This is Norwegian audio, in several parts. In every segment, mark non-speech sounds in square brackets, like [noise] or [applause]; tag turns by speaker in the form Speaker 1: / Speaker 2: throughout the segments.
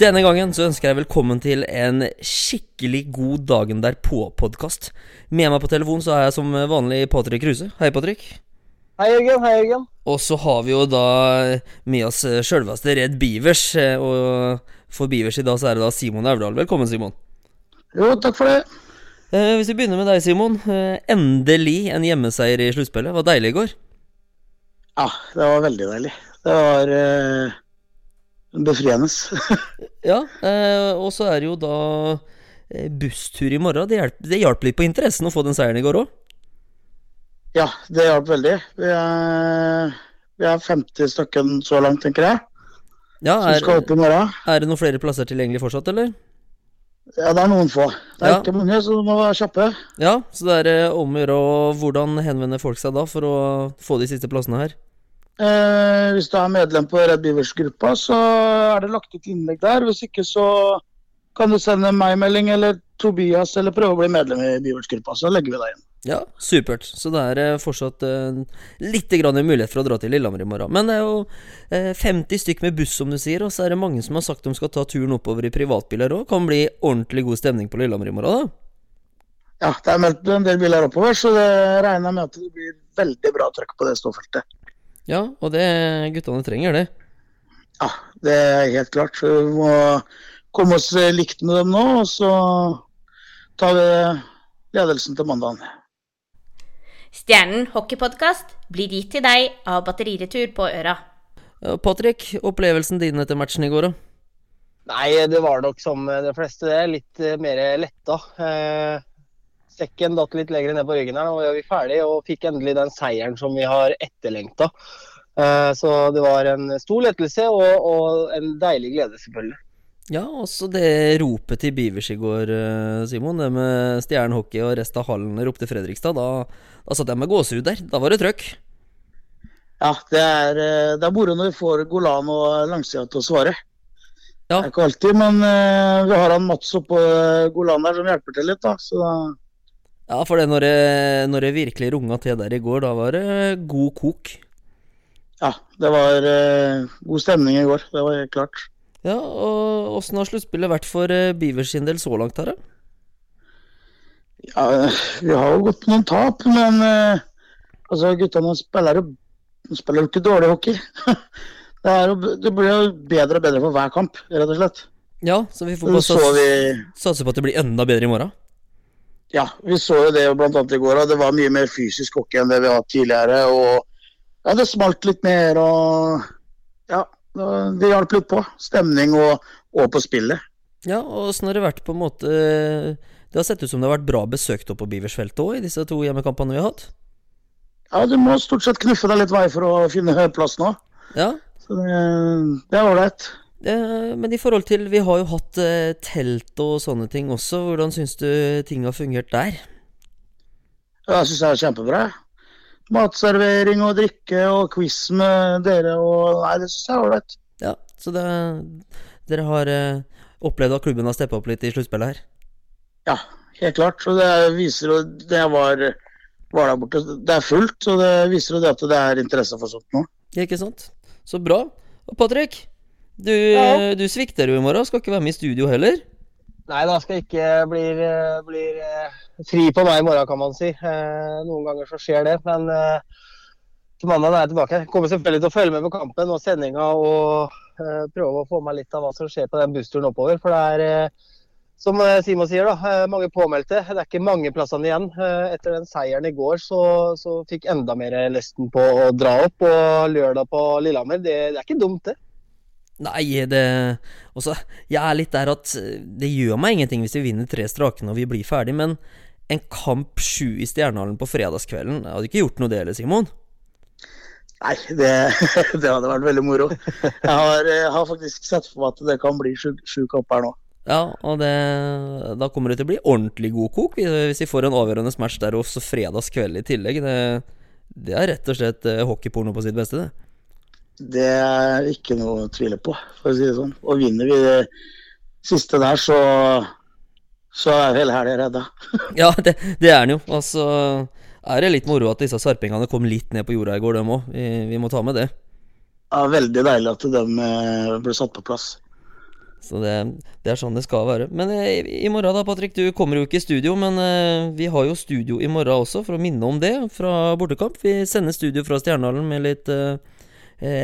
Speaker 1: Denne gangen så ønsker jeg velkommen til en skikkelig god dagen derpå-podkast. Med meg på telefon så er jeg som vanlig Patrick Kruse. Hei, Patrick.
Speaker 2: Hei, Jørgen. Hei, Jørgen.
Speaker 1: Og så har vi jo da med oss sjølveste Redd Bivers. Og for Bivers i dag så er det da Simon Aurdal. Velkommen, Simon.
Speaker 2: Jo, takk for det.
Speaker 1: Eh, hvis vi begynner med deg, Simon. Eh, endelig en hjemmeseier i sluttspillet. Var deilig i går.
Speaker 2: Ja, det var veldig deilig. Det var eh, befriende. [laughs]
Speaker 1: ja, eh, og så er det jo da eh, busstur i morgen. Det hjalp, det hjalp litt på interessen å få den seieren i går òg?
Speaker 2: Ja, det hjalp veldig. Vi er, vi er 50 stykker så langt, tenker jeg.
Speaker 1: Ja,
Speaker 2: som
Speaker 1: er,
Speaker 2: skal opp i morgen.
Speaker 1: er det noen flere plasser tilgjengelig fortsatt, eller?
Speaker 2: Ja, det er noen få. Det er
Speaker 1: Ja.
Speaker 2: ikke mange, så du må være kjappe.
Speaker 1: Ja, så det er eh, om å gjøre. Hvordan henvender folk seg da for å få de siste plassene her?
Speaker 2: Eh, hvis du er medlem på Red Beavers-gruppa, så er det lagt ut innlegg der. Hvis ikke, så kan du sende meg melding eller Tobias, eller prøve å bli medlem i Beavers-gruppa. Så legger vi deg inn.
Speaker 1: Ja, supert. Så det er eh, fortsatt eh, litt grann mulighet for å dra til Lillehammer i morgen. Men det er jo eh, 50 stykk med buss, som du sier, og så er det mange som har sagt de skal ta turen oppover i privatbiler òg. Kan bli ordentlig god stemning på Lillehammer i morgen, da.
Speaker 2: Ja, det er meldt en del biler oppover, så det regner jeg med at det blir veldig bra trøkk på det ståfeltet.
Speaker 1: Ja, og det guttene trenger, det.
Speaker 2: Ja, det er helt klart. Så vi må komme oss likt med dem nå, og så tar vi ledelsen til mandagen.
Speaker 3: Stjernen hockeypodkast blir gitt til deg av Batteriretur på Øra.
Speaker 1: Patrick, opplevelsen din etter matchen i går, da?
Speaker 4: Nei, det var nok som de fleste det. Litt eh, mer letta. Eh, sekken datt litt lenger ned på ryggen her. Nå var vi ferdig og fikk endelig den seieren som vi har etterlengta. Eh, så det var en stor lettelse og, og en deilig glede, selvfølgelig.
Speaker 1: Ja, også det ropet til Bivers i går, eh, Simon. Det med stjernehockey og resten av hallen ropte Fredrikstad. Da, da satt jeg med gåsehud der. Da var det trøkk.
Speaker 2: Ja, det er, eh, det er moro når vi får Golan og langsida til å svare.
Speaker 1: Ja.
Speaker 2: Det er ikke alltid, men vi har han Mats oppå Golan der som hjelper til litt, da. Så
Speaker 1: Ja, for det når det, når det virkelig runga til der i går, da var det god kok.
Speaker 2: ja, det var eh, god stemning i går. Det var helt klart.
Speaker 1: Ja, og åssen har sluttspillet vært for eh, Bivers sin del så langt her, da?
Speaker 2: Ja, vi har jo gått på noen tap, men eh, altså, guttene spiller jo spiller jo ikke dårlig hockey. [laughs] Det, er jo, det blir jo bedre og bedre for hver kamp, rett og slett.
Speaker 1: Ja, så vi får bare
Speaker 2: så
Speaker 1: sats,
Speaker 2: vi,
Speaker 1: satse på at det blir enda bedre i morgen.
Speaker 2: Ja, vi så jo det annet i går, det var mye mer fysisk hockey enn det vi har hatt tidligere. og ja, Det smalt litt mer, og ja, det hjalp litt på. Stemning og, og på spillet.
Speaker 1: Ja, og åssen har det vært på en måte Det har sett ut som det har vært bra besøkt opp på Biversfeltet òg, i disse to hjemmekampene vi har hatt.
Speaker 2: Ja, Du må stort sett knuffe deg litt vei for å finne plass nå.
Speaker 1: Ja,
Speaker 2: Så det, det er ålreit.
Speaker 1: Eh, men i forhold til Vi har jo hatt eh, telt og sånne ting også. Hvordan syns du ting har fungert der?
Speaker 2: Ja, Jeg syns det er kjempebra. Matservering og drikke og quiz med dere og Nei, det syns jeg er ålreit.
Speaker 1: Ja, så det, dere har eh, opplevd at klubben har steppa opp litt i sluttspillet her?
Speaker 2: Ja, helt klart. Og det viser jo Det var, var der borte, det er fullt, og det viser jo det at det er interesse for sånt nå.
Speaker 1: Ikke sant? Så bra. Og Patrick, du,
Speaker 4: Ja.
Speaker 1: du svikter jo i morgen. Skal ikke være med i studio heller.
Speaker 4: Nei, da skal jeg ikke bli, bli eh, fri på meg i morgen, kan man si. Eh, Noen ganger så skjer det, men eh, til mandag er jeg tilbake. Jeg kommer selvfølgelig til å følge med på kampen og sendinga og eh, prøve å få med litt av hva som skjer på den bussturen oppover. For det er, eh, som eh, Simon sier, da, eh, mange påmeldte. Det er ikke mange plassene igjen. Eh, Etter den seieren i går så, så fikk enda mer lysten på å dra opp. Og lørdag på Lillehammer, det, det er ikke dumt, det.
Speaker 1: Nei, det også, Jeg er litt der at eh, det gjør meg ingenting hvis vi vinner tre strake når vi blir ferdig, men en kamp sju i Stjernehallen på fredagskvelden jeg Hadde ikke gjort noe det heller, Simon?
Speaker 2: Nei, det, [laughs] det hadde vært veldig moro. Jeg har, jeg har faktisk sett for meg at det kan bli sju sju kamper nå.
Speaker 1: Ja, og det, da kommer det til å bli ordentlig god kok hvis vi får en avgjørende match der også fredagskveld i tillegg. Det, det er rett og slett eh, hockeyporno på sitt beste, det.
Speaker 2: Det er ikke noe å tvile på, for å si det sånn. Og vinner vi det siste der, så, så er hele helga redda. [laughs]
Speaker 1: Ja, det, det er den jo. Og så er det litt moro at disse sarpingene kom litt ned på jorda i går, dem òg. Vi, vi må ta med det.
Speaker 2: Ja, veldig deilig at de eh, ble satt på plass.
Speaker 1: Så det, det er sånn det skal være. Men i, i morgen da, Patrick, du kommer jo ikke i studio, men uh, vi har jo studio i morgen også, for å minne om det, fra bortekamp. Vi sender studio fra Stjernehallen med litt eh, eh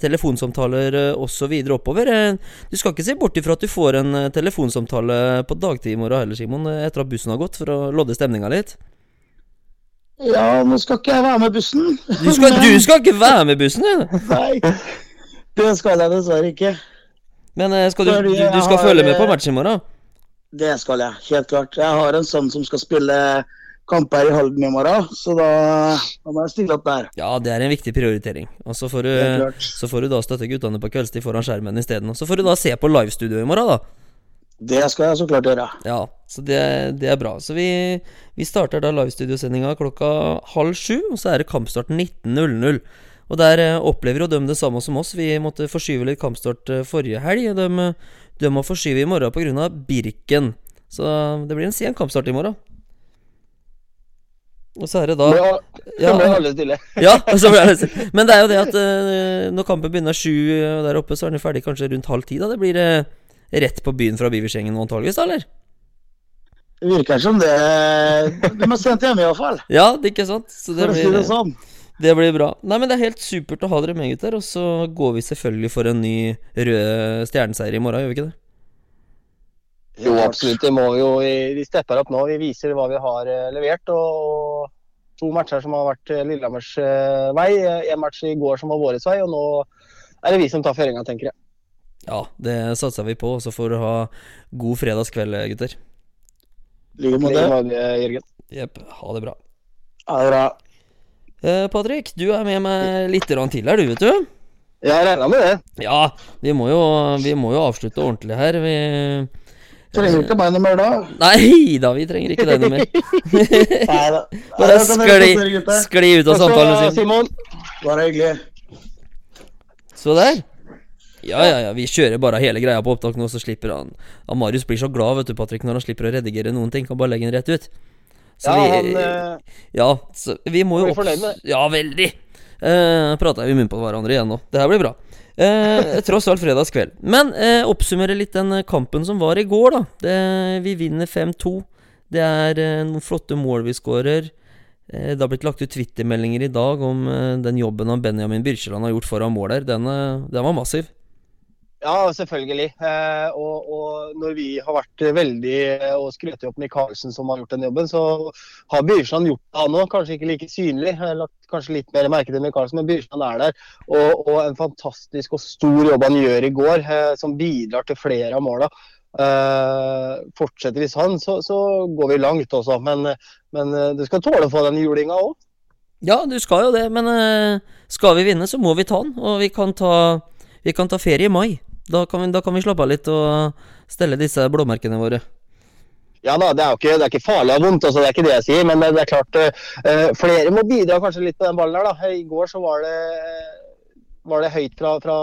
Speaker 1: telefonsamtaler eh, osv. oppover. Eh, du skal ikke se bort ifra at du får en eh, telefonsamtale på dagtid i morgen heller, Simon, eh, etter at bussen har gått, for å lodde stemninga litt.
Speaker 2: Ja, nå skal ikke jeg være med bussen.
Speaker 1: Du skal, du [laughs] skal ikke være med bussen, du!
Speaker 2: Nei, det skal jeg dessverre ikke.
Speaker 1: Men eh, skal du, du, du skal
Speaker 2: har,
Speaker 1: følge med på matchen i morgen?
Speaker 2: Det skal jeg, helt klart. Jeg har en sønn som skal spille kamper i Halden i morgen, så da, da må jeg stille opp der.
Speaker 1: Ja, det er en viktig prioritering. Og så får du, så får du da støtte guttene på kveldstid foran skjermen isteden. Og så får du da se på livestudio i morgen, da.
Speaker 2: Det skal jeg så klart gjøre.
Speaker 1: Ja, så det, det er bra. Så vi, vi starter da livestudiosendinga klokka halv sju, og så er det kampstart 19.00. Og der eh, opplever jo de det samme som oss. Vi måtte forskyve litt kampstart eh, forrige helg. De, de må forskyve i morgen pga. Birken. Så det blir en sen kampstart i morgen. Og så er det da
Speaker 4: Ja, [laughs]
Speaker 1: Ja,
Speaker 4: så ble alle stille.
Speaker 1: ja, [laughs] men det er jo det at uh, når kampen begynner sju eh, der oppe, så er den ferdig kanskje rundt halv ti. da Det blir uh, rett på byen fra Biversengen antageligvis, da, eller?
Speaker 2: Det virker som det De er sendt hjemme iallfall,
Speaker 1: Ja, det er ikke sant? Så det blir,
Speaker 2: det sånn.
Speaker 1: det blir bra. Nei, men det er helt supert å ha dere med, gutter. Og så går vi selvfølgelig for en ny rød stjerneseier i morgen, gjør vi ikke det?
Speaker 4: Jo, absolutt. Det må vi jo. Vi stepper opp nå. Vi viser hva vi har levert. Og to matcher som har vært eh, Lillehammers eh, vei. En match i går som var vår vei, og nå er det vi som tar føringa, tenker jeg.
Speaker 1: Ja, det satser vi på. Så får du ha god fredagskveld, gutter.
Speaker 2: Like måte.
Speaker 4: Jørgen.
Speaker 1: Jepp. Ha det bra.
Speaker 2: Ha det bra.
Speaker 1: Eh, Patrick, du er med meg litt til her, du, vet du.
Speaker 4: Jeg regna med det.
Speaker 1: Ja, vi må jo, vi må jo avslutte ordentlig her. Vi
Speaker 2: Trenger ikke meg noe mer da.
Speaker 1: Nei da, vi trenger ikke deg noe mer. [laughs] [laughs]
Speaker 2: Nei da.
Speaker 1: Bare skli, skli ut av samtalen,
Speaker 4: ha,
Speaker 1: Simon.
Speaker 4: Simon.
Speaker 2: Bare hyggelig.
Speaker 1: Så der. Ja, ja, ja, vi kjører bare hele greia på opptak nå, så slipper han ja, Marius blir så glad, vet du, Patrick, når han slipper å redigere noen ting. Kan bare legge den rett ut. Så
Speaker 4: Ja,
Speaker 1: vi,
Speaker 4: han eh,
Speaker 1: ja, så vi må jo
Speaker 4: opp...
Speaker 1: Ja, veldig. Uh, Prata vi i munnen på hverandre igjen nå. Det her blir bra. Eh, tross alt fredagskveld. Men eh, oppsummere litt den eh, kampen som var i går, da. Det, vi vinner 5-2. Det er eh, noen flotte mål vi skårer. Eh, det har blitt lagt ut Twitter-meldinger i dag om eh, den jobben han Benjamin Birkeland har gjort foran mål der. Den, eh, den var massiv.
Speaker 4: Ja, selvfølgelig. Eh, og, og når vi har vært veldig eh, og skrøtet opp Michaelsen som har gjort den jobben, så har Byrstrand gjort det han òg. Kanskje ikke like synlig. Lagt kanskje litt mer merke til Michaelsen, men Byrstrand er der. Og, og en fantastisk og stor jobb han gjør i går, eh, som bidrar til flere av måla. Fortsetter hvis han, så, så går vi langt også. Men, men du skal tåle å få den julinga òg.
Speaker 1: Ja, du skal jo det, men skal vi vinne, så må vi ta den. Og vi kan ta, vi kan ta ferie i mai. Da kan, vi, da kan vi slappe av litt og stelle disse blåmerkene våre.
Speaker 4: Ja da, det er jo ikke, det er ikke farlig og vondt, altså, det er ikke det jeg sier. Men det, er klart uh, flere må bidra kanskje litt på den ballen der. da. I går så var det, var det høyt fra, fra,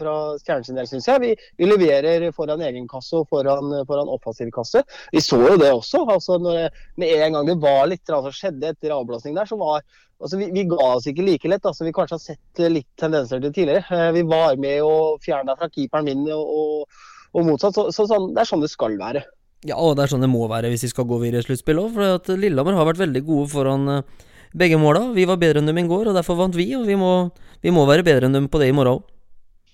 Speaker 4: fra Stjernen sin del, syns jeg. Vi, vi leverer foran egen kasse og foran, foran offensiv kasse. Vi så jo det også. altså når Med en gang det var litt som skjedde etter avblåsning der, så var altså vi, vi ga oss ikke like lett. altså Vi kanskje har sett litt tendenser til tidligere. Eh, Vi var med og fjerna fra keeperen min og, og, og motsatt. Så, så sånn, det er sånn det skal være.
Speaker 1: Ja, og det er sånn det må være hvis vi skal gå videre i sluttspillet òg. For at Lillehammer har vært veldig gode foran eh, begge måla. Vi var bedre enn dem i går, og derfor vant vi. Og vi må, vi må være bedre enn dem på det i morgen òg.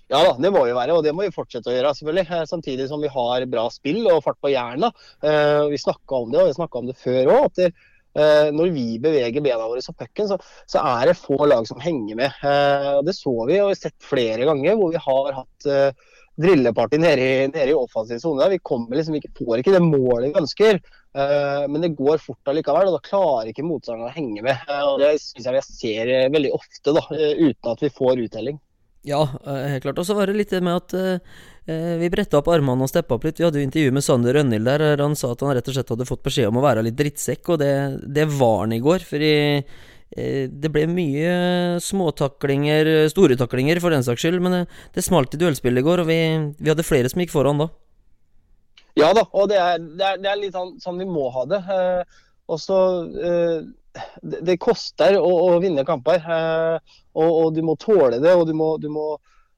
Speaker 4: Ja da, det må vi være, og det må vi fortsette å gjøre. selvfølgelig. Eh, Samtidig som vi har bra spill og fart på hjernen. Eh, vi snakka om det, og vi snakka om det før òg. Eh, når vi beveger bena våre som pucken, så, så er det få lag som henger med. Det så vi og vi har sett flere ganger hvor vi har hatt drilleparty nede i, nede i offensiv sone. Vi kommer liksom ikke, får ikke det målet vi ønsker. Eh, men det går fort allikevel, og da klarer ikke motstanderen å henge med. Eh, og Det syns jeg jeg ser eh, veldig ofte, da, uten at vi får uttelling.
Speaker 1: Ja, helt klart. Og så var det litt det med at eh, vi bretta opp armene og steppa opp litt. Vi hadde jo intervju med Sander Rønhild der. der Han sa at han rett og slett hadde fått beskjed om å være litt drittsekk, og det, det var han i går. for eh, det ble mye småtaklinger, store taklinger for den saks skyld, men det, smalt i duellspillet i går, og vi, vi hadde flere som gikk foran da.
Speaker 4: Ja da, og det er, det er, det er litt sånn, sånn vi må ha det. Eh, og så eh, det, det koster å, å vinne kamper. Eh, og, og du må tåle det, og du må, du må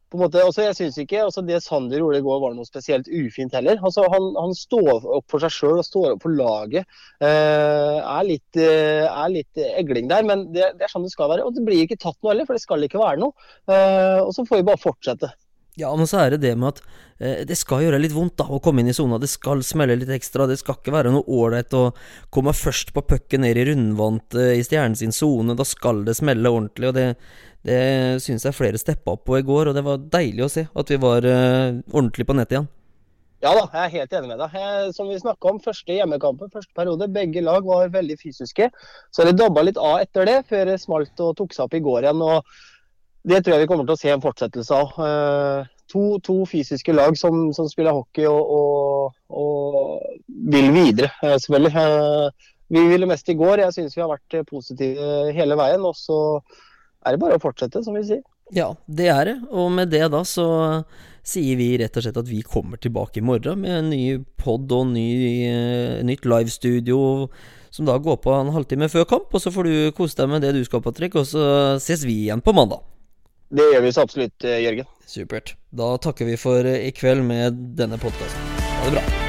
Speaker 4: på en måte, altså Jeg synes ikke altså det Sander gjorde i går var noe spesielt ufint heller. Altså Han, han står opp for seg sjøl og står opp for laget. Eh, er, litt, eh, er litt egling der, men det, det, er sånn det skal være. Og det blir ikke tatt noe heller, for det skal ikke være noe. Eh, og så får vi bare fortsette.
Speaker 1: Ja, men så er det det med at eh, det skal gjøre litt vondt da å komme inn i sona. Det skal smelle litt ekstra. Det skal ikke være noe ålreit å komme først på pucken ned i rundvant eh, i stjernen sin sone. Da skal det smelle ordentlig. og det det syns jeg flere steppa opp på i går, og det var deilig å se at vi var eh, ordentlig på nett igjen.
Speaker 4: Ja da, jeg er helt enig med deg. Som vi snakka om, første hjemmekampen, første periode. Begge lag var veldig fysiske. Så det dabba litt av etter det, før det smalt og tok seg opp i går igjen. og Det tror jeg vi kommer til å se en fortsettelse av. Uh, to, to, fysiske lag som, som spiller hockey og, og, og, vil videre, uh, selvfølgelig. vi ville mest i går. Jeg syns vi har vært positive hele veien. og så er det bare å fortsette, som vi sier.
Speaker 1: Ja, det er det. Og med det da så sier vi rett og slett at vi kommer tilbake i morgen med en ny pod og ny, nytt livestudio som da går på en halvtime før kamp. Og så får du kose deg med det du skal, Patrick, og så ses vi igjen på mandag.
Speaker 4: Det gjør vi så absolutt, eh, Jørgen.
Speaker 1: Supert. Da takker vi for i kveld med denne podkasten. Ha det bra.